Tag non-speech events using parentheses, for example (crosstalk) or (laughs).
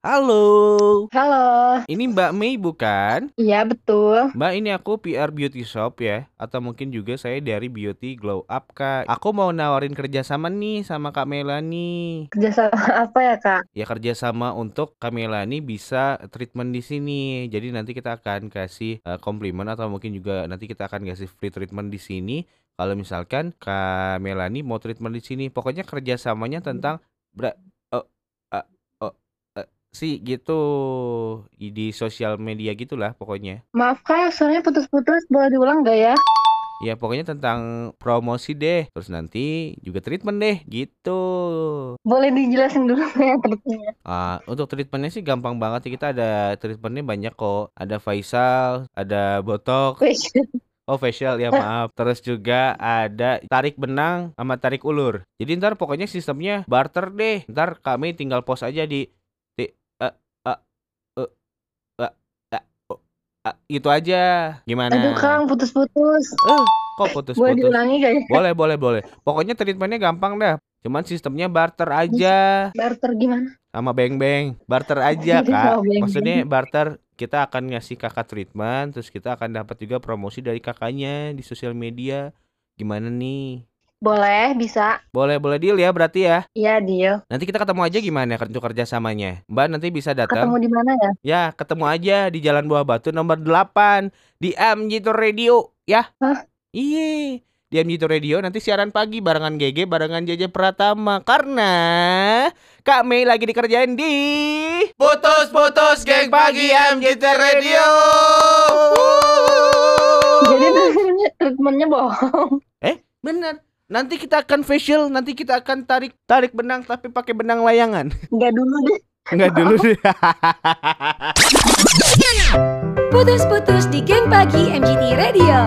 Halo. Halo. Ini Mbak Mei bukan? Iya, betul. Mbak ini aku PR Beauty Shop ya Atau mungkin juga saya dari Beauty Glow Up Kak Aku mau nawarin kerjasama nih sama Kak Melani Kerjasama (laughs) apa ya, Kak? Ya kerjasama untuk Kak Melani bisa treatment di sini Jadi nanti kita akan kasih eh, komplimen atau mungkin juga nanti kita akan kasih free treatment di sini Kalau misalkan Kak Melani mau treatment di sini Pokoknya kerjasamanya tentang sih gitu di sosial media gitulah pokoknya. Maaf, Kak, suaranya putus-putus. Boleh diulang nggak ya? Ya pokoknya tentang promosi deh Terus nanti juga treatment deh gitu. Boleh dijelasin dulu ya treatmentnya. Ah, Untuk treatmentnya sih gampang banget Kita ada treatmentnya banyak kok. Ada facial, ada botox. Wih, Oh facial ya maaf. (laughs) Terus juga ada tarik benang sama tarik ulur. Jadi ntar pokoknya sistemnya barter deh. Ntar kami tinggal post aja di, Gitu aja Gimana? Aduh, Kang, putus-putus. Eh, kok Boleh putus-putus? diulangi nggak ya? Boleh, boleh, boleh. Pokoknya treatmentnya gampang dah. Cuman sistemnya barter aja Barter gimana? sama beng-beng. Barter aja, (laughs) Kak. Maksudnya barter kita akan ngasih kakak treatment, terus kita akan dapat juga promosi dari kakaknya di sosial media. Gimana nih? Boleh, bisa. Boleh, boleh deal ya berarti ya. Iya, deal. Nanti kita ketemu aja gimana untuk kerjasamanya. Mbak nanti bisa Ketemu datang. di mana ya? Ya, ketemu aja di Jalan Buah Batu nomor 8 di MG Tour Radio ya. Hah? Iya. Di MG Tour Radio nanti siaran pagi barengan GG barengan JJ Pratama karena Kak Mei lagi dikerjain di Putus-putus geng pagi MG Tour Radio. Jadi treatmentnya bohong. Eh, bener. Nanti kita akan facial, nanti kita akan tarik tarik benang tapi pakai benang layangan. (laughs) Nggak dulu deh. Enggak dulu deh. (laughs) Putus-putus di geng pagi MGT Radio.